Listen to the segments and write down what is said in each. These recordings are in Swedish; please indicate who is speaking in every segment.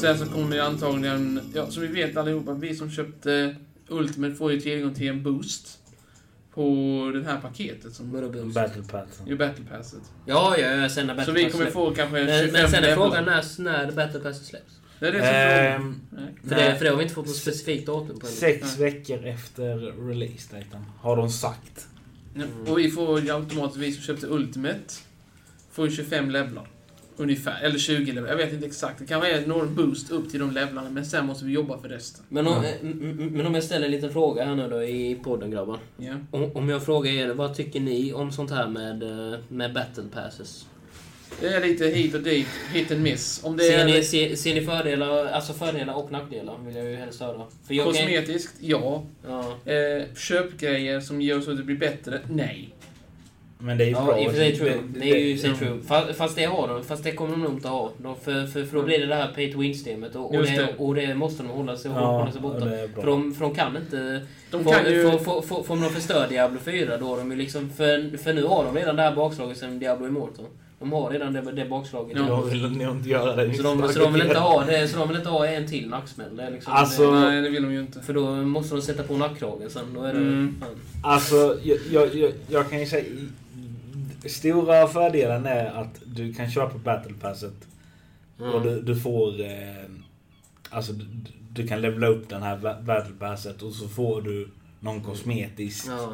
Speaker 1: Sen så kommer det antagligen, ja, som vi vet allihopa, vi som köpte Ultimate får ju tillgång till en boost på det här paketet som
Speaker 2: Vadå boost?
Speaker 3: Battle
Speaker 1: ju Battle Passet.
Speaker 2: Ja, ja, ja, sen när Battle
Speaker 1: Så vi kommer
Speaker 2: släpps.
Speaker 1: få kanske
Speaker 2: Men,
Speaker 1: 25
Speaker 2: men sen är frågan när, när Battle släpps.
Speaker 1: Det är det som är frågan.
Speaker 3: Ehm,
Speaker 1: Nej.
Speaker 2: För det, för det har vi inte fått något specifikt datum på
Speaker 3: sex veckor efter release-daten har de sagt.
Speaker 1: Ja, Och vi får ju automatiskt, vi som köpte Ultimate, får ju 25 levlar. Ungefär. Eller 20 levlar. Jag vet inte exakt. Det kanske är någon boost upp till de levlarna, men sen måste vi jobba för resten.
Speaker 2: Men om,
Speaker 3: Ja.
Speaker 2: men om jag ställer en liten fråga här nu då i podden grabbar.
Speaker 1: Ja.
Speaker 2: Om, om jag frågar er, vad tycker ni om sånt här med, eh, med battle passes?
Speaker 1: Det är lite hit och dit, hit and miss. Om det
Speaker 2: Ser
Speaker 1: är
Speaker 2: ni, ser, ser ni fördelar, alltså fördelar och nackdelar vill jag ju helst höra. För jag kan,
Speaker 1: kosmetiskt, ja.
Speaker 2: ja,
Speaker 1: Eh, köpgrejer som gör så att det blir bättre, nej.
Speaker 3: Men det är ju
Speaker 2: ja,
Speaker 3: bra.
Speaker 2: i och för sig true.
Speaker 3: Det-
Speaker 2: Det är ju för
Speaker 3: det-
Speaker 2: true. Fast, fast det har de, fast det kommer de nog inte ha. Då, för, för, för då blir det det här pay to win-systemet och, och, det, och det måste de hålla sig,
Speaker 3: Ja,
Speaker 2: hålla sig borta. För de, för de kan inte...
Speaker 1: De
Speaker 2: får,
Speaker 1: kan ju...
Speaker 2: får, får, får, får de förstör Diablo 4 då har de ju liksom... För, för nu har de redan det här bakslaget sen Diablo Immortal. De har redan det, det bakslaget.
Speaker 1: Ja.
Speaker 3: Jag vill inte göra det.
Speaker 2: Så, de, så de vill inte ha det, så de vill inte ha en till nacksmäll. Det liksom,
Speaker 3: Alltså-
Speaker 2: det,
Speaker 1: Nej, det vill de ju inte.
Speaker 2: för då måste de sätta på nackkragen sen. Då är det...
Speaker 1: Mm.
Speaker 2: Fan.
Speaker 3: Alltså, jag, jag, jag, jag kan ju säga... Stora fördelen är att du kan köpa Battle Passet
Speaker 2: Mm.
Speaker 3: och du, du får... Eh, alltså, du, du kan levela upp den här ba- Battle Passet och så får du någon kosmetisk.
Speaker 2: Ja.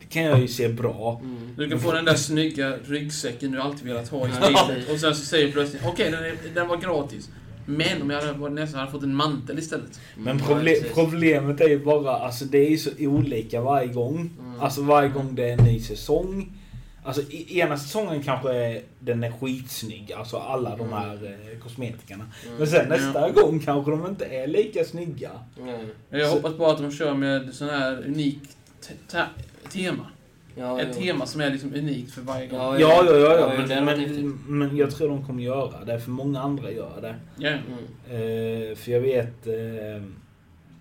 Speaker 3: Det kan jag ju se bra.
Speaker 2: Mm.
Speaker 1: Du kan få den där snygga ryggsäcken du alltid velat ha i spelet. Och sen så säger du plötsligt, okej den, är- den var gratis. Men om jag hade varit nästan hade fått en mantel istället.
Speaker 3: Men
Speaker 2: Ja,
Speaker 3: proble problemet är ju bara, alltså det är ju så olika varje gång.
Speaker 2: Mm.
Speaker 3: Alltså varje gång det är en ny säsong. Alltså i, ena säsongen kanske är, den är skitsnygg, alltså alla de här eh, kosmetikerna.
Speaker 2: Mm.
Speaker 3: Men sen nästa gång kanske de inte är lika snygga.
Speaker 2: Mm.
Speaker 1: Jag
Speaker 3: Så-
Speaker 1: hoppas bara att de kör med sån här unikt te te- tema.
Speaker 2: Ja,
Speaker 1: Ett
Speaker 2: jo.
Speaker 1: tema som är liksom unikt för varje gång.
Speaker 2: Ja,
Speaker 3: Ja, ja, ja,
Speaker 2: Ja,
Speaker 3: ja. Men, men, men jag tror de kommer göra det, för många andra gör det.
Speaker 1: Ja.
Speaker 2: Mm.
Speaker 3: Eh, för jag vet... Eh,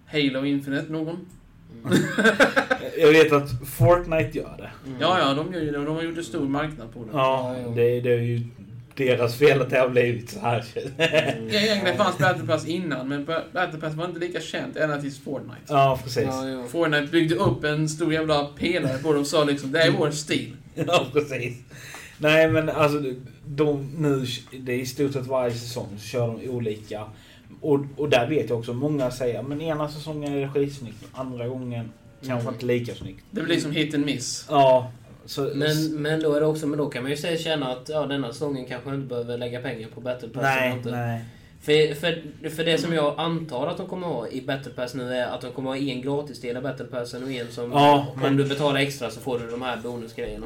Speaker 1: Halo Infinite, någon?
Speaker 2: Mm.
Speaker 3: jag vet att Fortnite gör det.
Speaker 2: Mm.
Speaker 1: Ja, ja, de gör ju det. De har gjort en stor marknad på det.
Speaker 3: Ja,
Speaker 2: Ja,
Speaker 3: det, det är ju deras fel att det har blivit så här.
Speaker 2: Mm.
Speaker 1: Ja, Egentligen fanns Battle Pass innan, men Battle Pass var inte lika känt ända tills Fortnite.
Speaker 3: Ja, precis.
Speaker 2: Ja, jo.
Speaker 1: Fortnite byggde upp en stor jävla pelare på det och sa liksom, det är vår stil.
Speaker 3: Ja, precis. Nej, men alltså de, nu, det är i stort sett varje säsong så kör de olika. Och, och där vet jag också, många säger men ena säsongen är det skitsnyggt, andra gången kanske
Speaker 2: Mm.
Speaker 3: inte lika snyggt.
Speaker 1: Det blir som hit and miss.
Speaker 3: Ja, så...
Speaker 2: Men, men då är det också, men då kan man ju säga känna att ja, denna säsongen kanske inte behöver lägga pengar på Battle Pass. eller
Speaker 3: nej,
Speaker 2: inte.
Speaker 3: nej.
Speaker 2: För, för, för det som jag antar att de kommer ha i Battle Pass nu är att de kommer ha en gratisdel av Battle Passen och en som...
Speaker 3: Ja,
Speaker 2: om
Speaker 3: men-
Speaker 2: du betalar extra så får du de här bonusgrejerna.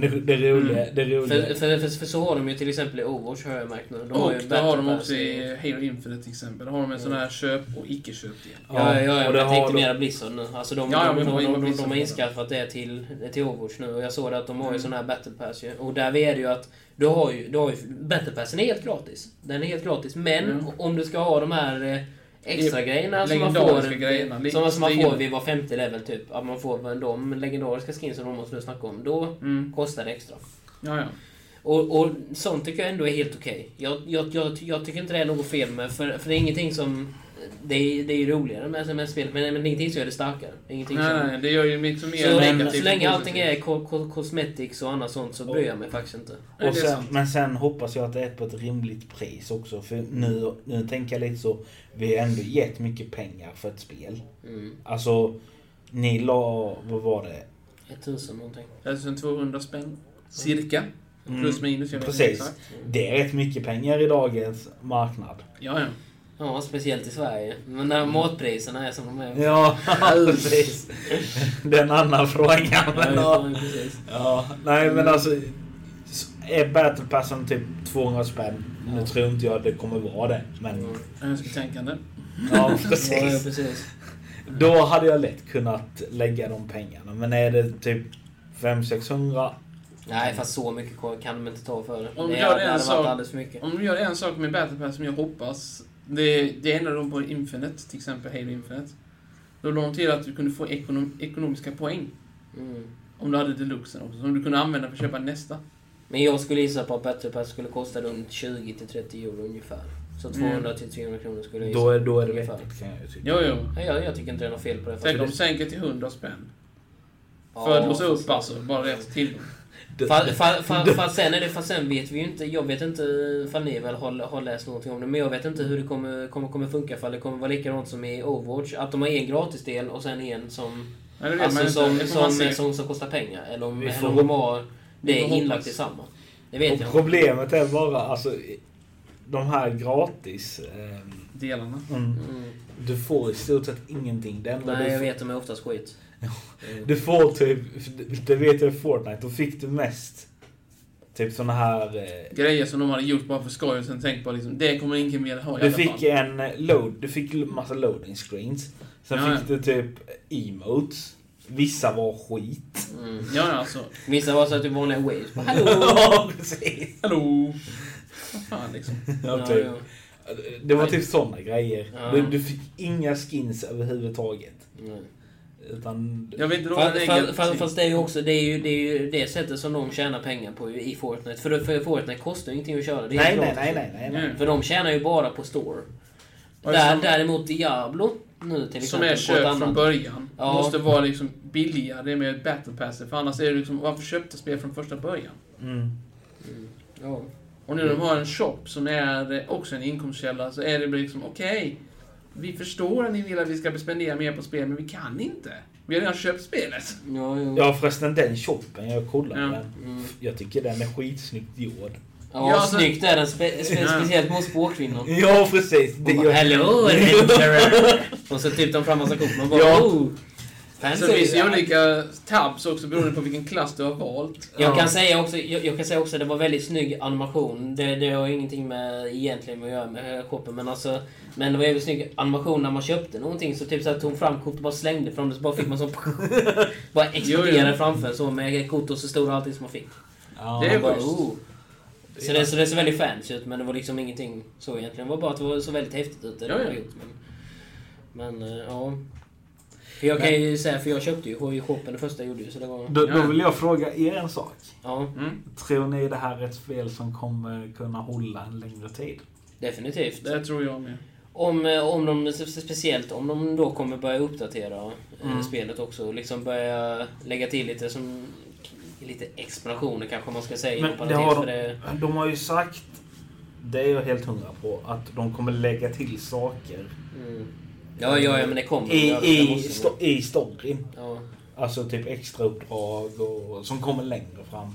Speaker 3: Men det, det roliga,
Speaker 1: Mm.
Speaker 3: det roliga...
Speaker 2: För, för, för, för så har de ju till exempel i Overwatch har jag märkt nu. De har ju
Speaker 1: Och det har de också i Halo Infinite till exempel. Då har de en sån här köp och icke-köp-del.
Speaker 2: Ja, ja, ja,
Speaker 3: och
Speaker 2: jag
Speaker 3: har
Speaker 2: tänkte
Speaker 3: de-
Speaker 2: mera Blizzard nu. Alltså de,
Speaker 1: Ja, ja,
Speaker 2: de, de, de, de, har inskaffat det till, till Overwatch nu. Och jag såg att de har ju
Speaker 1: Mm.
Speaker 2: sån här Battle Pass ju. Och där är det ju att du har ju, du har ju Battle Passen är helt gratis. Den är helt gratis. Men
Speaker 1: Mm.
Speaker 2: om du ska ha de här eh, extra grejerna som man får...
Speaker 1: grejerna.
Speaker 2: Som, som man får vid var femte level typ. Att man får de legendariska skinsen de måste snacka om. Då
Speaker 1: Mm.
Speaker 2: kostar det extra.
Speaker 1: Ja, ja.
Speaker 2: Och, och sånt tycker jag ändå är helt okej. Jag, jag, jag, jag tycker inte det är något fel med, för, för det är ingenting som... Det är, det är ju roligare med, med spelet, men, men ingenting som gör det starkare. Ingenting
Speaker 1: Nej,
Speaker 2: som...
Speaker 1: nej, det gör ju liksom mer
Speaker 2: Så,
Speaker 1: negativt.
Speaker 2: så länge
Speaker 1: än
Speaker 2: allting är ko- ko- cosmetics och annat sånt så bryr jag mig faktiskt inte.
Speaker 3: Och sen, men sen hoppas jag att det är på ett rimligt pris också. För nu, nu tänker jag lite så, vi har ändå gett mycket pengar för ett spel.
Speaker 2: Mm.
Speaker 3: Alltså, ni la, vad var det?
Speaker 2: 1000 någonting.
Speaker 1: 1200 spänn. Cirka.
Speaker 3: Mm.
Speaker 1: Plus minus, jag vet inte
Speaker 3: Precis.
Speaker 1: exakt.
Speaker 3: Det är rätt mycket pengar i dagens marknad.
Speaker 1: Ja, ja.
Speaker 2: Ja, speciellt i Sverige. Men när matpriserna är som de är.
Speaker 3: Ja, precis. Det är en annan fråga. Men, ja.
Speaker 2: ja, precis.
Speaker 3: Ja, nej men alltså. Är Battle Passen typ 200 spänn? Nu tror inte jag det kommer vara det. Men
Speaker 2: Mm.
Speaker 1: Önsketänkande.
Speaker 3: ja,
Speaker 2: Ja, ja,
Speaker 3: precis.
Speaker 2: precis.
Speaker 3: Då hade jag lätt kunnat lägga de pengarna. Men är det typ 500-600?
Speaker 2: Nej, fast så mycket kan de inte ta för det.
Speaker 1: Om
Speaker 2: det
Speaker 1: vi gör en sak-
Speaker 2: alldeles för mycket.
Speaker 1: Om de gör en sak med Battle Pass som jag hoppas. Det, det ändrar de på Infinite, till exempel Halo Infinite. Då la de till att du kunde få ekonom, ekonomiska poäng.
Speaker 2: Mm.
Speaker 1: Om du hade deluxen också. Som du kunde använda för att köpa nästa.
Speaker 2: Men jag skulle gissa på att Battle Pass skulle kosta runt 20-30 euro ungefär. Så
Speaker 1: Mm.
Speaker 2: 200 till 300 kronor skulle jag
Speaker 3: Då är, då är det vettigt kan jag ju tycka.
Speaker 1: Jo, jo.
Speaker 2: Nej, jag, jag tycker inte det är något fel på det.
Speaker 1: Tänk om de sänker till 100 spänn.
Speaker 2: Ja,
Speaker 1: För att låsa upp alltså, bara rätt till.
Speaker 3: Det-
Speaker 2: Fa- fa- fa- Fast sen, är det, fast sen vet vi ju inte, jag vet inte ifall ni väl har, har läst någonting om det, men jag vet inte hur det kommer, kommer, kommer funka, ifall det kommer vara likadant som i Overwatch, att de har en gratisdel och sen en som,
Speaker 1: Nej,
Speaker 2: alltså som, som,
Speaker 1: se.
Speaker 2: som, som kostar pengar, eller om, eller om de har det inlagt i samma. Det vet jag
Speaker 3: Och
Speaker 2: inte.
Speaker 3: problemet är bara alltså de här gratis... ehm,
Speaker 1: Delarna.
Speaker 3: mm,
Speaker 2: Mm.
Speaker 3: du får i stort sett ingenting. Det enda
Speaker 2: Nej,
Speaker 3: du,
Speaker 2: jag
Speaker 3: får,
Speaker 2: vet, de är oftast skit.
Speaker 3: Ja. Du får typ, det vet jag i Fortnite, då fick du mest typ såna här... eh,
Speaker 1: Grejer som de hade gjort bara för skoj och sen tänkt på liksom, det kommer ingen mer ha i
Speaker 3: Du
Speaker 1: alla
Speaker 3: fick
Speaker 1: fall.
Speaker 3: en load, du fick massa loading screens. Sen
Speaker 1: Ja,
Speaker 3: fick du typ emotes. Vissa var skit.
Speaker 2: Mm.
Speaker 1: Ja, alltså.
Speaker 2: Vissa var så att du vanliga waves. Bara, Hallå!
Speaker 3: Ja, precis.
Speaker 1: Hallå! Vad fan liksom.
Speaker 3: Ja,
Speaker 2: Ja,
Speaker 3: typ.
Speaker 2: ja.
Speaker 3: Det var typ såna grejer.
Speaker 2: Ja.
Speaker 3: Du, du fick inga skins överhuvudtaget.
Speaker 2: Nej.
Speaker 3: Utan...
Speaker 1: Jag vet inte då
Speaker 2: Fast,
Speaker 1: det
Speaker 2: fast, fast, fast det är ju också det, är ju, det, är ju det sättet som de tjänar pengar på i Fortnite. För, för Fortnite kostar ju ingenting att köra. Det är
Speaker 3: Nej, nej, nej, nej, nej, nej.
Speaker 1: Mm.
Speaker 2: För de tjänar ju bara på store. Där,
Speaker 1: som-
Speaker 2: däremot Diablo nu till
Speaker 1: Som
Speaker 2: exempel.
Speaker 1: är
Speaker 2: på ett
Speaker 1: köpt från början.
Speaker 2: Ja.
Speaker 1: Måste vara liksom billigare med battle passer. För annars är det liksom, varför köpte spel från första början?
Speaker 3: Mm.
Speaker 2: Mm. Ja.
Speaker 1: Och nu när de har en shop som är också en inkomstkälla så är det liksom, okej. Vi förstår att ni vill att vi ska spendera mer på spel, men vi kan inte. Vi har redan köpt spelet.
Speaker 2: Ja, jo.
Speaker 3: Ja förresten den shoppen, jag kollade
Speaker 1: Ja.
Speaker 3: den.
Speaker 2: Mm.
Speaker 3: Jag tycker den är skitsnyggt gjord.
Speaker 2: Ja,
Speaker 1: Ja, alltså-
Speaker 2: snyggt är den. Spe, spe,
Speaker 1: Ja.
Speaker 2: Speciellt mot spåkvinnor.
Speaker 3: Ja precis. Det,
Speaker 2: Och bara, Hello adventurer! Och så typ de fram massa kort. Man bara
Speaker 3: Ja.
Speaker 2: oh!
Speaker 1: Så det finns ju olika tabs också beroende på vilken klass du har valt.
Speaker 2: Jag
Speaker 3: Ja.
Speaker 2: kan säga också, jag, jag kan säga också att det var väldigt snygg animation. Det, det har ingenting med egentligen med att göra med shoppen, men alltså... Men det var väldigt snygg animation när man köpte någonting. Så typ så här tog fram kort och bara slängde fram det, så bara fick man så... bara exploderade framför så med kort och så stod allting som man fick.
Speaker 3: Ja,
Speaker 1: Det är
Speaker 2: bara, oh. Så det, så det ser väldigt fancy ut, men det var liksom ingenting så egentligen. Det var bara att det var så väldigt häftigt ut det
Speaker 1: Ja, ja.
Speaker 2: Men, men eh, ja... För jag kan ju säga, för jag köpte ju i shoppen det första jag gjorde så det var...
Speaker 3: Då, då vill jag fråga er en sak.
Speaker 2: Ja,
Speaker 1: Mm,
Speaker 3: Tror ni det här är ett spel som kommer kunna hålla en längre tid?
Speaker 2: definitivt.
Speaker 1: det tror jag med.
Speaker 2: Om, eh, om de, speciellt om de då kommer börja uppdatera eh,
Speaker 3: Mm.
Speaker 2: spelet också. Liksom börja lägga till lite som... Lite explorationer kanske man ska säga
Speaker 3: Men det har
Speaker 2: för det,
Speaker 3: De har ju sagt, det är jag helt hundra på, att de kommer lägga till saker
Speaker 2: mm. Ja, ja, ja, men det kommer
Speaker 3: i,
Speaker 2: det
Speaker 3: i, sto, i storyn.
Speaker 2: Ja.
Speaker 3: Alltså typ extrauppdrag och som kommer längre fram.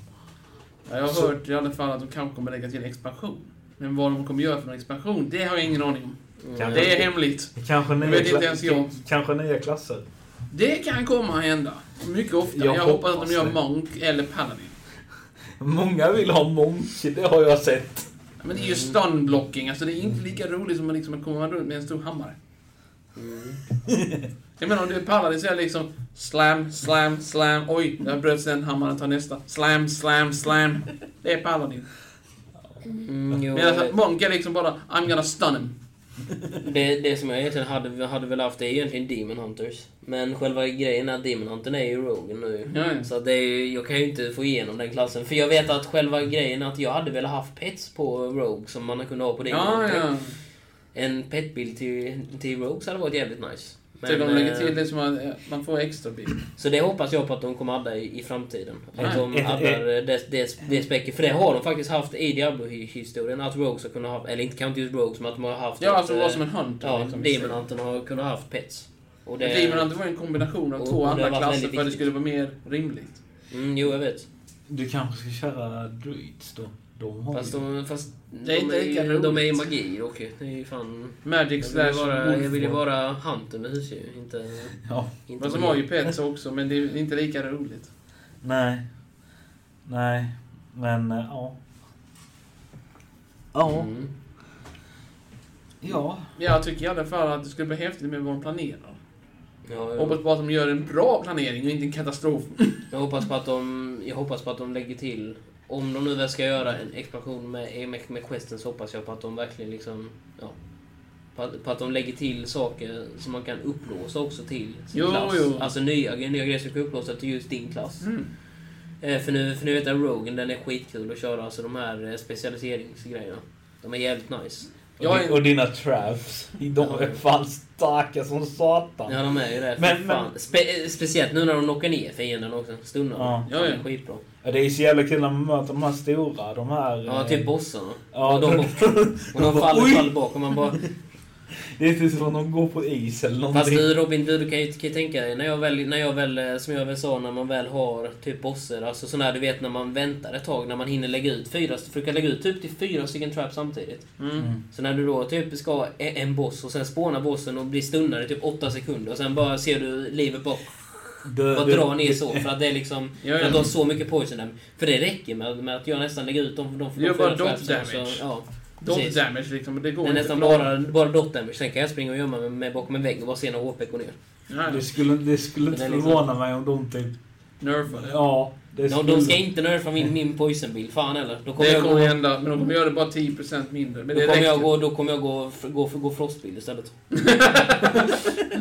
Speaker 1: Ja, Jag har
Speaker 3: Så-
Speaker 1: hört i alla fall att de kanske kommer lägga till expansion. Men vad de kommer göra för någon expansion, det har jag ingen aning om.
Speaker 2: Mm.
Speaker 1: Det är hemligt.
Speaker 3: Kanske nya,
Speaker 1: vet inte ens jag.
Speaker 3: kanske nya klasser.
Speaker 1: Det kan komma att hända. Mycket ofta.
Speaker 3: Jag
Speaker 1: Jag, hoppas att de gör
Speaker 3: det.
Speaker 1: Monk eller Paladin.
Speaker 3: Många vill ha Monk, det har jag sett.
Speaker 1: Men det är ju stunblocking, alltså det är inte lika roligt som att liksom komma runt med en stor hammare.
Speaker 2: Mm.
Speaker 1: Jag menar om du är det liksom slam, slam, slam. Oj, där bröts den hammaren, ta nästa. Slam, slam, slam. Det är Paladin.
Speaker 2: Mm, jo,
Speaker 1: Medan Monk är liksom bara I'm gonna stun him.
Speaker 2: det, det som jag egentligen hade, hade väl haft är egentligen Demon Hunters. Men själva grejen är att Demon Hunter är ju Rogen nu.
Speaker 1: Ja.
Speaker 2: Så det är, jag kan ju inte få igenom den klassen. För jag vet att själva grejen är att jag hade velat haft pets på Rogue som man kunde ha på Demon
Speaker 1: Ja,
Speaker 2: Hunter.
Speaker 1: ja.
Speaker 2: En petbild till, till Rogues hade varit jävligt nice.
Speaker 1: Typ de lägger
Speaker 2: eh,
Speaker 1: till det som eh, man får extra bil.
Speaker 2: Så det hoppas jag på att de kommer adda i, i framtiden. Att de
Speaker 3: Eh,
Speaker 2: addar det, det, det späcket. För det har de faktiskt haft i Diablo-historien. Att Rogues har kunnat ha, eller inte kanske just Rogues, men att de har haft...
Speaker 1: Ja,
Speaker 2: ett,
Speaker 1: alltså det var
Speaker 2: eh,
Speaker 1: som en hunter.
Speaker 2: Ja,
Speaker 1: liksom.
Speaker 2: Demon Hunter har kunnat haft pets. Och det,
Speaker 1: Demon Hunter var en kombination av
Speaker 2: och-
Speaker 1: två
Speaker 2: och
Speaker 1: andra klasser för att det skulle vara mer rimligt.
Speaker 2: Mm, jo, jag vet.
Speaker 3: Du kanske ska köra Druids då? De har
Speaker 2: Fast
Speaker 3: ju...
Speaker 2: de, fast
Speaker 1: Det är
Speaker 2: de,
Speaker 1: inte
Speaker 2: är, ju- de är ju
Speaker 1: roligt.
Speaker 2: magi ju. Det är ju fan...
Speaker 1: Magic
Speaker 2: Jag vill vara, jag vill ju vara hunter med husdjur, inte...
Speaker 3: Ja.
Speaker 2: inte
Speaker 1: Men som
Speaker 2: magi.
Speaker 1: har ju pets också, men det är inte lika roligt.
Speaker 3: Nej. Nej. Men, eh, ja. Ja.
Speaker 2: Mm.
Speaker 3: Ja.
Speaker 1: Jag tycker i alla fall att det skulle bli häftigt med vad de planerar.
Speaker 2: Ja, ja.
Speaker 1: Hoppas bara att de gör en bra planering och inte en katastrof.
Speaker 2: Jag hoppas på att de, jag hoppas på att de lägger till, om de nu väl ska göra en expansion med, med, med questen så hoppas jag på att de verkligen liksom, ja. På att, på att de lägger till saker som man kan upplåsa också till sin
Speaker 1: Jo,
Speaker 2: klass.
Speaker 1: jo.
Speaker 2: Alltså nya, nya grejer som kan upplåsa till just din klass.
Speaker 1: Mm.
Speaker 2: Eh, för, nu, för nu vet jag Rogan, den är skitkul att köra, alltså de här eh, specialiseringsgrejerna. De är jävligt nice.
Speaker 1: Jag
Speaker 3: och,
Speaker 1: är-
Speaker 3: och dina traps, de är fan starka som satan.
Speaker 2: Ja, de är ju det.
Speaker 3: Men-
Speaker 2: Men, fan. Spe, speciellt nu när de knockar ner fienden också. Stunnar.
Speaker 3: Ja,
Speaker 1: ja.
Speaker 2: ja. Skitbra.
Speaker 3: Ja, det är så jävla kul när man möter de här stora, de här...
Speaker 2: Ja,
Speaker 3: eh,
Speaker 2: typ bossarna.
Speaker 3: Ja,
Speaker 2: och de, och de faller,
Speaker 3: Oj!
Speaker 2: faller bak och man bara...
Speaker 3: Det är typ som att de går på is eller någonting.
Speaker 2: Fast du Robin, du, du kan, ju, kan ju tänka dig när jag väl, när jag väl, eh, som jag väl sa, när man väl har typ bosser, alltså sån här du vet när man väntar ett tag, när man hinner lägga ut fyra, för du kan lägga ut typ till fyra stycken traps samtidigt.
Speaker 1: Mm.
Speaker 2: Så när du då typ ska e- en boss och sen spåna bossen och bli stunnad i typ åtta sekunder och sen bara ser du livet bara,
Speaker 3: Du,
Speaker 2: bara
Speaker 3: du-
Speaker 2: dra ner så för att det är liksom,
Speaker 1: Ja,
Speaker 2: för att de
Speaker 1: ja.
Speaker 2: har så mycket poison damage. För det räcker med, med att jag nästan lägger ut de, de,
Speaker 1: är bara dot damage.
Speaker 2: Så, ja,
Speaker 1: Dot damage liksom, det går
Speaker 2: Det är
Speaker 1: inte
Speaker 2: nästan bara, bara dot damage. Sen kan jag springa och gömma mig med bakom en vägg och bara se när HP går ner.
Speaker 1: Ja,
Speaker 3: Det skulle, det skulle inte
Speaker 2: liksom-
Speaker 3: förvåna mig om de typ...
Speaker 1: nerfade.
Speaker 3: Ja,
Speaker 2: De,
Speaker 3: skulle...
Speaker 2: de ska inte nerfa min, min poison-bil. Fan eller. Då kommer
Speaker 1: Det
Speaker 2: jag gå...
Speaker 1: kommer hända, men de kommer göra det bara 10% mindre. Men
Speaker 2: Då
Speaker 1: det
Speaker 2: kommer, jag gå, då kommer jag gå, gå, gå frostbil istället.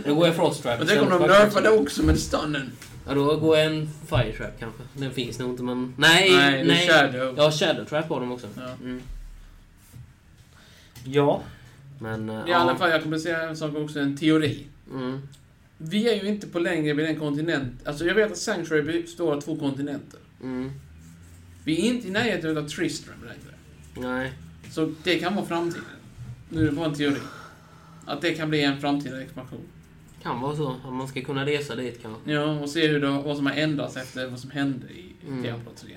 Speaker 2: då går jag frost trap
Speaker 1: Men tänk om de
Speaker 2: för-
Speaker 1: nerfade också med stunnen.
Speaker 2: Ja, då går jag en fire trap kanske. Den finns nog inte men... Nej!
Speaker 1: Nej,
Speaker 2: Nej!
Speaker 1: det shadow.
Speaker 2: Ja, shadow trap har de också.
Speaker 1: Ja.
Speaker 2: Mm.
Speaker 3: Ja.
Speaker 2: Men... eh,
Speaker 1: I alla fall, jag kommer säga en sak också, en teori.
Speaker 2: Mm.
Speaker 1: Vi är ju inte på längre vid den kontinent... Alltså jag vet att Sanctuary består av två kontinenter.
Speaker 2: Mm.
Speaker 1: Vi är inte i närheten av Tristram längre.
Speaker 2: Nej.
Speaker 1: Så det kan vara framtiden. Nu är det bara en teori. Att det kan bli en framtida expansion.
Speaker 2: Kan vara så. Att man ska kunna resa dit kanske.
Speaker 1: Ja, och se hur det, vad som har ändrats efter vad som hände i
Speaker 2: Mm.
Speaker 1: Diablo 3.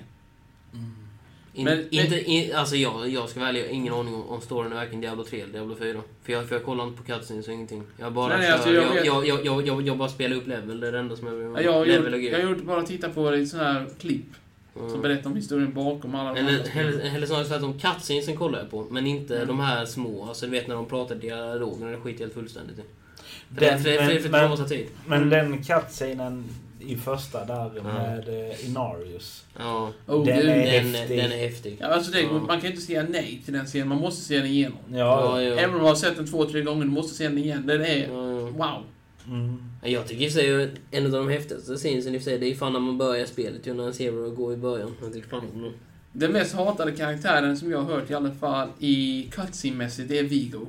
Speaker 2: In,
Speaker 1: Men-
Speaker 2: inte, in, alltså jag, jag ska välja ingen aning om, om storyn är varken Diablo 3 eller Diablo 4. För jag, för jag kollar inte på cutscenes och ingenting. Jag bara,
Speaker 1: Nej,
Speaker 2: kör,
Speaker 1: alltså, jag
Speaker 2: jag, jag, jag, jag, jag, jag bara spelar upp level, det är det enda som jag
Speaker 1: jag har
Speaker 2: Level
Speaker 1: gjort, jag har gjort bara titta på det i sån här klipp som
Speaker 2: Mm.
Speaker 1: berättar om historien bakom alla de
Speaker 2: Eller,
Speaker 1: spelen.
Speaker 2: eller, eller snarare tvärtom, cutscenesen kollar jag på. Men inte
Speaker 1: Mm.
Speaker 2: de här små. Alltså du vet när de pratar dialogen, det skiter jag helt fullständigt i. För
Speaker 3: Den-
Speaker 2: för, för, för, för,
Speaker 3: men-
Speaker 2: det tar tid.
Speaker 3: Men den cutscenen i första där
Speaker 2: Ja.
Speaker 3: med eh, Inarius.
Speaker 2: Ja,
Speaker 1: Oh,
Speaker 3: Den
Speaker 1: gud.
Speaker 3: är-
Speaker 2: den,
Speaker 3: häftig.
Speaker 2: den är häftig.
Speaker 1: Ja, alltså det,
Speaker 2: Ja.
Speaker 1: Man kan inte säga nej till den scenen, man måste se den igenom.
Speaker 3: Ja.
Speaker 2: Ja, ja.
Speaker 1: Även om man har sett den två, tre gånger, du måste se den igen. Den är... Wow!
Speaker 3: Mm.
Speaker 2: Jag tycker i och för sig en av de häftigaste scenesen i och för sig, det är fan när man börjar spelet ju när en ser går i början. Jag tycker fan om det.
Speaker 1: Den mest hatade karaktären som jag har hört i alla fall i cutscene-mässigt, det är Vigo.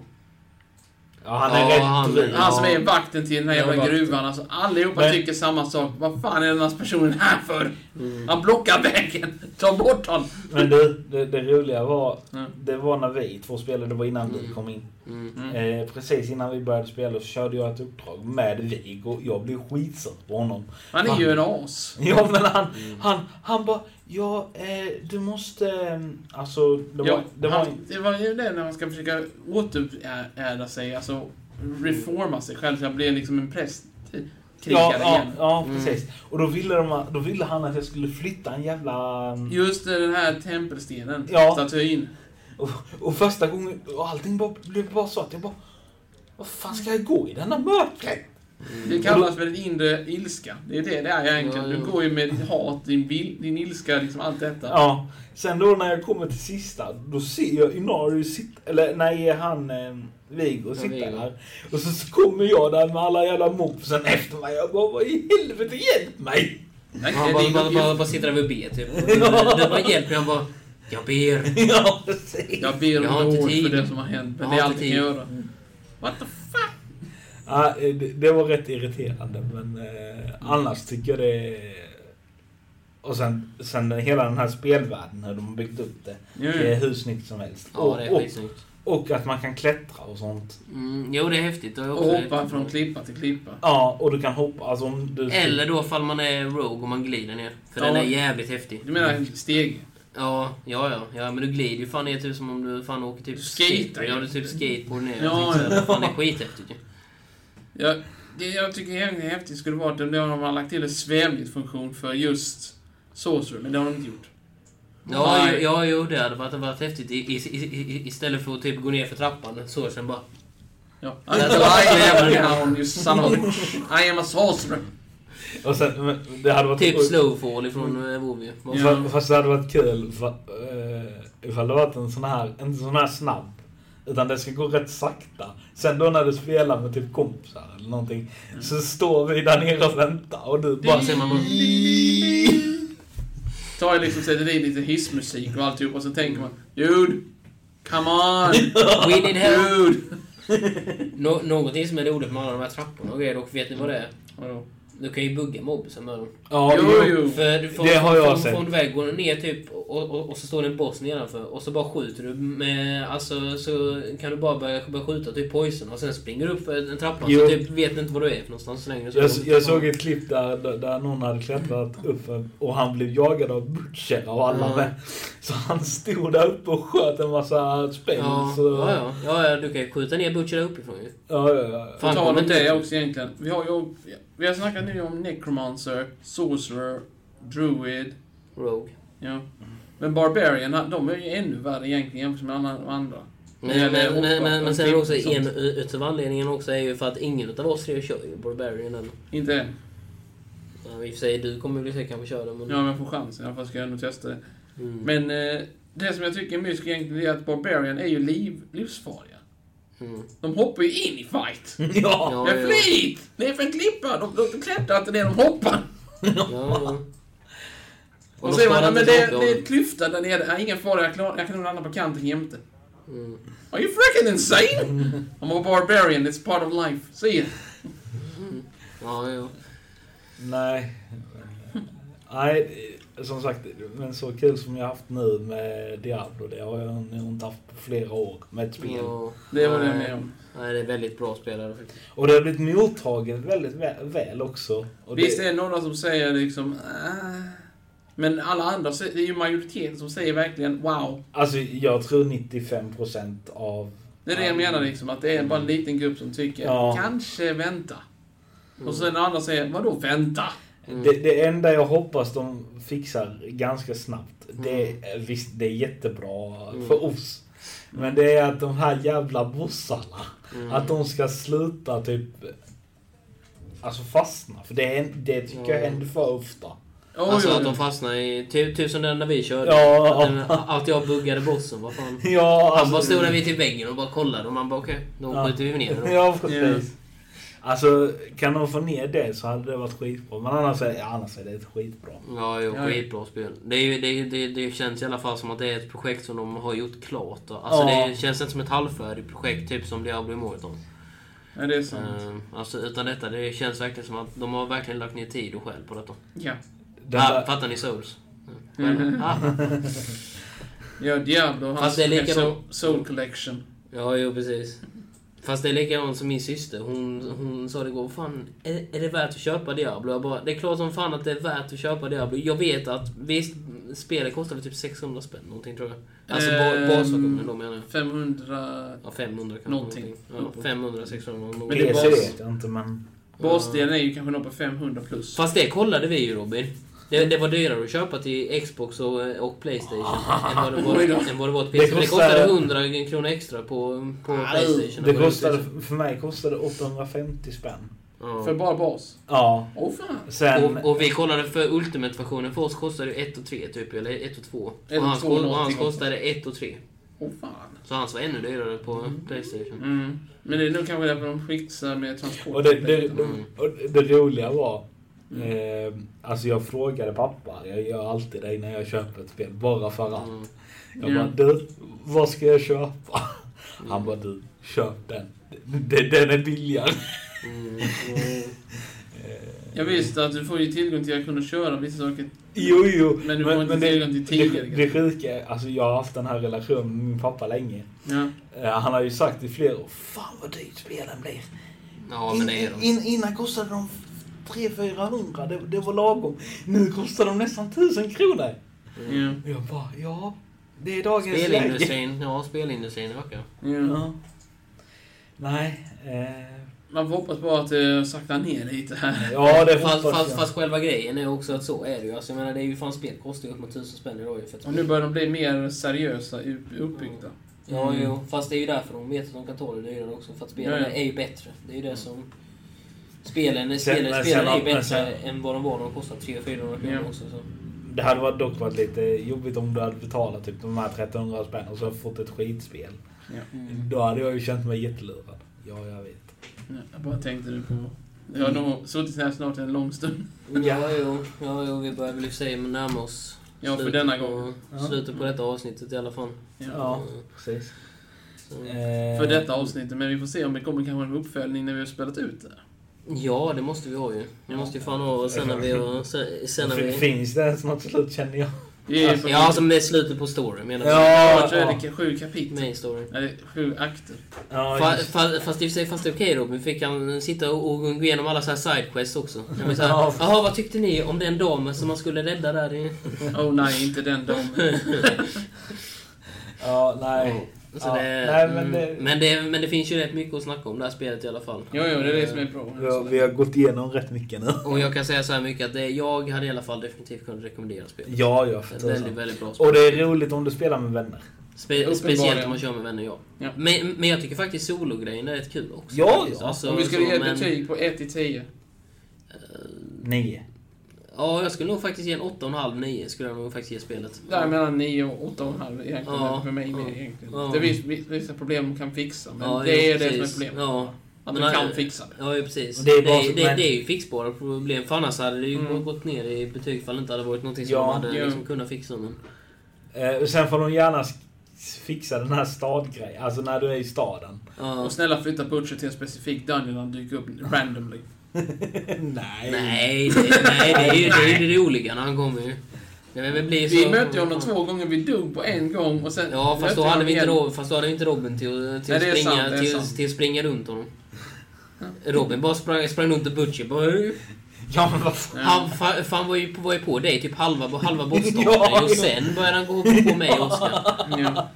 Speaker 3: Ja, han är
Speaker 2: Ja,
Speaker 3: rätt
Speaker 2: han-
Speaker 3: dryg.
Speaker 1: Han som är vakten till den här jävla gruvan. Alltså, allihopa
Speaker 3: Men-
Speaker 1: tycker samma sak. Vad fan är den här personen här för?
Speaker 2: Mm.
Speaker 1: Han blockar vägen! Ta bort honom!
Speaker 3: Men du, det, det roliga var...
Speaker 1: Ja.
Speaker 3: Det var när vi två spelade, det var innan du
Speaker 2: Mm.
Speaker 3: kom in.
Speaker 2: Mm.
Speaker 1: Mm.
Speaker 3: Eh, precis innan vi började spela så körde jag ett uppdrag med Viggo. Jag blev skitsur på honom.
Speaker 1: Han är ju en as.
Speaker 3: Ja men han,
Speaker 2: Mm.
Speaker 3: han, han bara Ja, eh, du måste... eh, Alltså, det var...
Speaker 1: Ja,
Speaker 3: det var
Speaker 1: han, det var ju det när man ska försöka återärda sig, alltså reforma sig själv så jag blev liksom en präst.
Speaker 3: Ja, ja,
Speaker 1: igen.
Speaker 3: ja,
Speaker 2: Mm.
Speaker 3: precis. Och då ville, de, då ville han att jag skulle flytta en jävla...
Speaker 1: Just det, den här tempelstenen,
Speaker 3: Ja.
Speaker 1: statyn.
Speaker 3: Och, och första gången, och allting bara, blev bara så att jag bara... Vad fan ska jag gå i denna mörkret?
Speaker 1: Det kallas väl inre ilska. Det är det det är egentligen. Du går ju med ditt hat, din, vil, din ilska, liksom allt detta.
Speaker 3: Ja. Sen då när jag kommer till sista, då ser jag Inarius sitta, eller nej, han eh, Viggo sitta där. Och så, så kommer jag där med alla jävla mobsen efter mig. Jag bara, vad i helvete, hjälp mig!
Speaker 1: Nej,
Speaker 2: Han
Speaker 1: det
Speaker 2: bara, bara, bara, bara sitter där typ. Och Du, du bara hjälper han bara Jag ber.
Speaker 3: ja, precis.
Speaker 1: Jag ber
Speaker 2: Jag har
Speaker 1: om
Speaker 2: inte tid.
Speaker 1: för det som har hänt, men
Speaker 2: Jag
Speaker 1: det är allt jag kan göra. What the?
Speaker 3: Ja, eh, det, det var rätt irriterande, men eh, annars tycker jag det. Och sen, sen den- hela den här spelvärlden, hur de har byggt upp det.
Speaker 1: Ja,
Speaker 3: Det är hur snyggt som helst.
Speaker 2: Ja,
Speaker 3: och,
Speaker 2: det är
Speaker 3: och,
Speaker 2: skitsnyggt.
Speaker 3: och att man kan klättra och sånt.
Speaker 2: Mm, jo, det är häftigt. Det är
Speaker 1: Och hoppa från klippa till klippa.
Speaker 3: Ja, och du kan hoppa. Alltså om du...
Speaker 2: Eller då fall man är rogue och man glider ner. För
Speaker 1: Ja.
Speaker 2: den är jävligt häftig.
Speaker 1: Du menar steg?
Speaker 2: Ja, ja, ja. ja men du glider ju fan ner typ som om du fan åker typ
Speaker 1: Du skater.
Speaker 2: Ja, du typ skateboard ner.
Speaker 1: Ja,
Speaker 2: Ja,
Speaker 1: ja.
Speaker 2: Fan, det är skithäftigt ju.
Speaker 1: Ja, det jag tycker är häftigt skulle vara att de har lagt till en svävningsfunktion för just Sorcerer, men det har de inte gjort.
Speaker 2: Ja,
Speaker 1: Nej.
Speaker 2: ju- ja, jo, det hade varit, varit häftigt. I, i, i, istället för att typ gå ner för trappan så sen bara...
Speaker 1: Ja.
Speaker 2: Ja,
Speaker 1: I am a... I am a sorcerer.
Speaker 3: Och sen, men det hade varit...
Speaker 2: Typ slowfall ifrån eh, WoW ju.
Speaker 1: Ja.
Speaker 3: Fa- Fast det hade varit kul för, uh, ifall det varit en sån här, inte sån här snabb. Utan det ska gå rätt sakta. Sen då när du spelar med typ kompisar eller någonting. Så står vi där nere och väntar och du bara...
Speaker 2: Ser man bara...
Speaker 1: Tar jag liksom sätter in lite hissmusik och alltihop och så tänker man ljud. Come on!
Speaker 2: We need help!
Speaker 1: Dude!
Speaker 2: Nå någonting som är roligt med alla de här trapporna och grejer, och vet ni vad det är?
Speaker 1: Vadå?
Speaker 2: Du kan ju bugga mobsen med dem.
Speaker 3: Ja,
Speaker 1: Jo,
Speaker 3: jo.
Speaker 2: För du får,
Speaker 3: Det har jag sett.
Speaker 2: Från väg går ner typ och, och, och så står det en boss nedanför och så bara skjuter du med... Alltså så kan du bara börja, börja skjuta typ poison och sen springer du upp för en trappa
Speaker 3: Jo.
Speaker 2: så typ vet inte vad du är för någonstans så länge. Så
Speaker 3: Jag, jag såg ett klipp där, där- där någon hade klättrat upp och han blev jagad av butcher av alla
Speaker 2: Ja.
Speaker 3: med. Så han stod där uppe och sköt en massa spel.
Speaker 2: Ja,
Speaker 3: så,
Speaker 2: ja, ja, ja, ja. Du kan ju skjuta ner Butcher där uppifrån ju.
Speaker 3: ja, ja, ja.
Speaker 1: På
Speaker 2: Fan,
Speaker 1: tal om
Speaker 2: inte
Speaker 1: det också egentligen. Vi har ju... Vi har snackat nu om Necromancer, Sorcerer, Druid.
Speaker 2: Rogue.
Speaker 1: Ja. Men Barbarian, de är ju ännu värre egentligen jämfört med alla andra.
Speaker 2: Men, men, men, men, men sen är det också en utav anledningen också är ju för att ingen utav oss tre kör ju Barbarian än.
Speaker 1: Inte än.
Speaker 2: Ja, I och för sig, du kommer väl se kanske köra det men...
Speaker 1: Ja, men jag får chansen. I alla fall ska jag nog testa det.
Speaker 2: Mm.
Speaker 1: Men eh, det som jag tycker är mysko egentligen är att Barbarian är ju liv, livsfarliga.
Speaker 2: Mm.
Speaker 1: De hoppar ju in i fight.
Speaker 3: ja.
Speaker 2: Ja,
Speaker 1: Med
Speaker 2: ja.
Speaker 1: flit! Nerför en klippa. De, de, de klättrar inte ner, de hoppar.
Speaker 2: Ja, ja.
Speaker 1: Och, så säger man,
Speaker 2: sparar
Speaker 1: "Ja, men det, det är en klyfta där nere. Ja, ingen fara, jag, klar, jag kan nog landa på kanten jämte.
Speaker 2: Mm.
Speaker 1: Are you freaking insane? I'm a barbarian, it's part of life. See
Speaker 2: Ja, ja.
Speaker 3: Nej. Nej, som sagt, men så kul som jag haft nu med Diablo, det har jag nog inte haft på flera år med ett spel.
Speaker 2: ja.
Speaker 1: Det håller jag med om.
Speaker 2: Nej, det är väldigt bra spelare faktiskt.
Speaker 3: Och det har blivit mottaget väldigt väl, också. Och
Speaker 1: Visst
Speaker 3: det,
Speaker 1: är det några som säger liksom... "Ah." Men alla andra, det är ju majoriteten som säger verkligen wow.
Speaker 3: Alltså jag tror 95% av...
Speaker 1: Det är det jag menar liksom, att det är bara en liten grupp som tycker
Speaker 3: Ja.
Speaker 1: kanske vänta. Och sen andra säger vadå vänta?
Speaker 2: Mm.
Speaker 3: Det, det enda jag hoppas de fixar ganska snabbt, det är, visst det är jättebra
Speaker 2: Mm.
Speaker 3: för oss. Men det är att de här jävla bossarna,
Speaker 2: Mm.
Speaker 3: att de ska sluta typ... Alltså fastna. För det, är, det tycker jag
Speaker 2: Ja.
Speaker 3: händer för ofta.
Speaker 1: Oh,
Speaker 2: Alltså
Speaker 1: jo.
Speaker 2: att de fastnar i... Typ, typ som den när vi körde.
Speaker 3: Ja.
Speaker 2: Den, att jag buggade bossen, vad fan.
Speaker 3: Ja,
Speaker 2: Han
Speaker 3: alltså...
Speaker 2: bara stod där vid till väggen och bara kollade och man bara okej, då
Speaker 3: Ja.
Speaker 2: skjuter vi ner dem.
Speaker 3: Ja, precis. Alltså, kan de få ner det så hade det varit skitbra. Men annars är, annars är det ett skitbra.
Speaker 2: Ja, jo,
Speaker 1: Ja,
Speaker 2: skitbra spel. Det, är det, det, det känns i alla fall som att det är ett projekt som de har gjort klart. Alltså
Speaker 3: Ja.
Speaker 2: det känns inte som ett halvfärdigt projekt, typ som Diablo Immortal.
Speaker 1: Ja, det är sant.
Speaker 2: Ehm, alltså utan detta, det känns verkligen som att de har verkligen lagt ner tid och själ på detta.
Speaker 1: Ja.
Speaker 3: Den
Speaker 2: ah,
Speaker 3: där,
Speaker 2: fattar ni Souls? Mm. Ah.
Speaker 1: Ja, Diablo och hans
Speaker 2: Fast det är likadant.
Speaker 1: Soul, Soul Collection.
Speaker 2: Ja, jo precis. Fast det är likadant som min syster. Hon, hon sa det igår, fan, är, är det värt att köpa Diablo? Jag bara, det är klart som fan att det är värt att köpa Diablo. Jag vet att, visst, spelet kostar väl typ 600 spänn någonting tror jag. Alltså
Speaker 1: Ehm,
Speaker 2: basversionen då menar jag.
Speaker 1: 500...
Speaker 2: Ja, 500 kanske.
Speaker 1: Någonting.
Speaker 2: Ja, 500, 600. någonting.
Speaker 1: Men det är bas-
Speaker 3: vet jag inte men...
Speaker 1: Basdelen är ju kanske nog på 500 plus.
Speaker 2: Fast det kollade vi ju Robin. Det, det var dyrare att köpa till Xbox och, och Playstation än, vad det var, än vad det var till
Speaker 3: Det
Speaker 2: PC. Det
Speaker 3: kostar-
Speaker 2: kostade 100 kronor extra på, på Playstation.
Speaker 3: Det kostade, för mig kostade 850 spänn.
Speaker 2: Ja.
Speaker 1: För bara bas.
Speaker 3: Ja. Sen...
Speaker 2: Och, och vi kollade för Ultimate-versionen, för oss kostade det 1 och 3 typ, eller 1 och 2.
Speaker 1: Ett
Speaker 2: Och
Speaker 1: och
Speaker 2: hans, och hans kostade 1 och 3.
Speaker 1: Åh fan.
Speaker 2: Så hans var ännu dyrare på Playstation.
Speaker 1: Mm. Men det är nog kanske därför de skitsar med transport.
Speaker 3: Och det, det,
Speaker 2: Mm.
Speaker 3: och det roliga var... Eh, alltså jag frågade pappa, jag gör alltid det när jag köper ett spel, bara för att.
Speaker 2: Mm.
Speaker 3: Jag
Speaker 1: Ja.
Speaker 3: bara, du, vad ska jag köpa? Han bara, du, köp den. Den, den är billigare.
Speaker 2: Mm.
Speaker 1: Jag visste att du får ju tillgång till att kunna köra vissa saker.
Speaker 3: Jo, jo.
Speaker 1: Men du får inte
Speaker 3: det,
Speaker 1: tillgång till tidigare
Speaker 3: det, det sjuka är, alltså jag har haft den här relationen med min pappa länge.
Speaker 1: Ja.
Speaker 3: Eh, Han har ju sagt i flera år, fan vad dyrt spelen blir.
Speaker 2: Ja, men det är de.
Speaker 3: In, in, innan kostade de 300-400, det, det var lagom. Nu kostar de nästan 1000 kronor.
Speaker 1: Ja.
Speaker 3: Jag bara, ja, det är dagens läge.
Speaker 2: Spelindustrin, ja spelindustrin ökar.
Speaker 1: ja.
Speaker 3: Ja. Nej. Eh,
Speaker 1: Man får hoppas bara att det saktar ner lite här.
Speaker 3: ja, det
Speaker 2: Fast, fast,
Speaker 3: jag.
Speaker 2: fast själva grejen är också att så är det ju. Alltså, jag menar, det är ju fan spel kostar ju upp mot 1000 spänn idag ju
Speaker 1: Och nu börjar de bli mer seriösa upp- uppbyggda.
Speaker 2: Ja,
Speaker 3: Mm.
Speaker 2: jo. Fast det är ju därför de vet att de kan ta det dyrare också. För att spelen
Speaker 1: Ja, ja.
Speaker 2: är ju bättre. Det är ju det som... Spelen,
Speaker 3: Sen-
Speaker 2: spelen, spelen
Speaker 3: sen-
Speaker 2: är ju bättre
Speaker 3: sen-
Speaker 2: än vad de var när de kostade 300-400 kronor
Speaker 1: Ja.
Speaker 2: också. Så.
Speaker 3: Det hade varit dock varit lite jobbigt om du hade betalat typ de här 1300 spänn och så fått ett skitspel.
Speaker 1: Ja.
Speaker 2: Mm.
Speaker 3: Då hade jag ju känt mig jättelurad. Ja, jag vet.
Speaker 1: Ja, Jag bara tänkte nu på... Jag har nog suttit här snart en lång stund.
Speaker 2: Ja, jo, ja, jo, vi börjar väl i för sig närma oss
Speaker 1: Ja, för denna
Speaker 2: på,
Speaker 1: gång.
Speaker 3: Ja.
Speaker 2: Slutet på detta avsnittet i alla fall.
Speaker 3: Ja,
Speaker 2: Mm.
Speaker 3: precis.
Speaker 2: Så.
Speaker 3: Eh,
Speaker 1: För detta avsnittet, men vi får se om det kommer kanske en uppföljning när vi har spelat ut det.
Speaker 2: Ja, det måste vi ha ju. Det måste ju fan ha och sen när vi har... Sen, sen när vi...
Speaker 3: Finns det ens något slut känner jag?
Speaker 1: Det är
Speaker 2: Ja, alltså med slutet på story menar jag.
Speaker 3: Ja,
Speaker 1: Jag tror
Speaker 3: ja.
Speaker 1: det är sju kapitel.
Speaker 2: Main story.
Speaker 1: Eller sju akter.
Speaker 3: Ja,
Speaker 2: Fa, fa, fast i och för sig, fast det är okej Robin, fick han sitta och, och gå igenom alla så här sidequests också.
Speaker 3: Ja.
Speaker 2: Jaha, vad tyckte ni om den damen som man skulle rädda där i...
Speaker 1: Oh nej, inte den damen.
Speaker 3: ja, nej.
Speaker 2: Så
Speaker 3: Ja,
Speaker 2: det,
Speaker 3: nej, men
Speaker 2: mm,
Speaker 3: det-
Speaker 2: men, det, men det finns ju rätt mycket att snacka om det här spelet i alla fall.
Speaker 1: Jo, jo, det är det som är bra.
Speaker 3: Vi har, vi har gått igenom rätt mycket nu.
Speaker 2: Och jag kan säga så här mycket att det, jag hade i alla fall definitivt kunnat rekommendera spelet.
Speaker 3: Ja, ja, för
Speaker 2: Ett väldigt,
Speaker 3: tusan.
Speaker 2: väldigt bra spel.
Speaker 3: Och det är roligt om du spelar med vänner.
Speaker 2: Spe, speciellt om man kör med vänner, ja.
Speaker 1: Ja.
Speaker 2: Men, men jag tycker faktiskt sologrejen är rätt kul också.
Speaker 3: Ja,
Speaker 2: faktiskt.
Speaker 3: ja.
Speaker 2: Alltså,
Speaker 1: Om vi skulle ge betyg på 1 till 10.
Speaker 3: Nio.
Speaker 2: Ja, jag skulle nog faktiskt ge en 8,5-9 skulle jag nog faktiskt ge spelet.
Speaker 1: Där mellan 9 och 8,5 egentligen.
Speaker 2: Ja.
Speaker 1: För mig
Speaker 2: Ja.
Speaker 1: egentligen.
Speaker 2: Ja.
Speaker 1: Det finns vi- vissa problem man kan fixa, men
Speaker 2: Ja,
Speaker 1: det är det som är
Speaker 2: precis.
Speaker 1: problemet.
Speaker 2: Ja.
Speaker 1: Att
Speaker 2: Men
Speaker 1: du kan fixa det.
Speaker 2: Ja, ju precis.
Speaker 3: Och
Speaker 2: Det
Speaker 3: det
Speaker 2: är, det, det,
Speaker 3: men-
Speaker 2: är ju fixbara problem. För annars hade det ju
Speaker 1: Mm.
Speaker 2: gått ner i betyg ifall det inte hade varit någonting som
Speaker 3: Ja,
Speaker 2: de hade
Speaker 1: jo.
Speaker 2: liksom kunnat fixa. Men...
Speaker 3: Eh, och sen får de gärna fixa den här stadgrejen. Alltså när du är i staden.
Speaker 2: Ja.
Speaker 1: Och snälla flytta Butcher till en specifik dungeon och dyker upp randomly.
Speaker 3: nej.
Speaker 2: Nej, det, nej, det är ju det, är ju det roliga när han kommer ju. Det så...
Speaker 1: Vi mötte honom två gånger, vi dog på en gång och sen...
Speaker 2: Ja, fast då, hade vi inte. Robin, fast då hade vi inte Robin till, att- till,
Speaker 1: Nej,
Speaker 2: att springa,
Speaker 1: sant,
Speaker 2: till, till att springa runt honom. Robin bara sprang, sprang runt och Butcher bara...
Speaker 3: Ja men vad fan.
Speaker 2: Han fa- fan var ju på, var ju på dig typ halva, halva bossdagen
Speaker 3: Ja,
Speaker 2: och sen började han gå på mig och Oskar.
Speaker 1: Ja.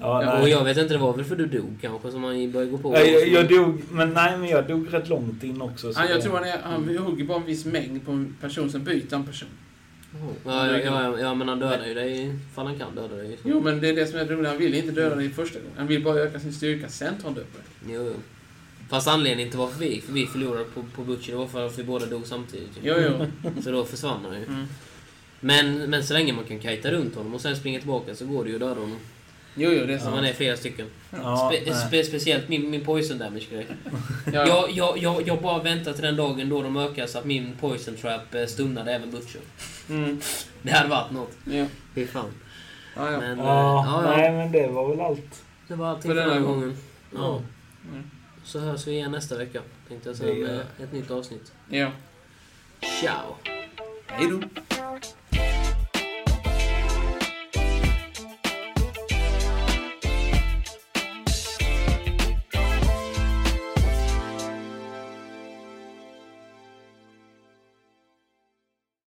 Speaker 3: Ja,
Speaker 2: Ja, och jag vet inte, det var väl för du dog kanske som han började gå på
Speaker 3: jag, jag, jag dog, men nej men jag dog rätt långt in också. så
Speaker 1: Han, jag
Speaker 3: det-
Speaker 1: tror han, är, han hugger bara en viss mängd på en person, sen byter han person.
Speaker 2: Ja, ja, ja, ja, men han dödar ju dig ifall han kan döda dig.
Speaker 1: Jo, men det är det som är det roliga. Han vill inte döda dig första gången. Han vill bara öka sin styrka, sen tar han död på dig.
Speaker 2: Jo, jo. Fast anledningen till varför vi, för vi förlorade på, på Butcher, det var för att vi båda dog samtidigt.
Speaker 1: Jo, jo.
Speaker 2: Så då försvann han ju.
Speaker 1: Mm.
Speaker 2: Men, men så länge man kan kajta runt honom och sen springa tillbaka så går det ju att döda honom.
Speaker 1: Jo, jo, det är
Speaker 2: Så
Speaker 1: sant.
Speaker 2: man är flera stycken.
Speaker 3: Ja,
Speaker 2: Spe, spe, speciellt min, min poison damage grej.
Speaker 1: Ja.
Speaker 2: Jag, jag, jag, jag bara väntar till den dagen då de ökar så att min poison trap eh, stunnade även Butcher.
Speaker 1: Mm.
Speaker 2: Det hade varit något.
Speaker 1: Ja.
Speaker 2: Fy fan.
Speaker 1: Ja, ja.
Speaker 2: Men, eh,
Speaker 3: Ja,
Speaker 2: ja, ja.
Speaker 3: nej men det var väl allt.
Speaker 2: Det var allting
Speaker 1: För den här gången.
Speaker 2: gången. Ja.
Speaker 1: Mm.
Speaker 2: Så hörs vi igen nästa vecka. Tänkte jag säga med ett nytt avsnitt.
Speaker 1: ja.
Speaker 2: Ciao!
Speaker 1: Hej då.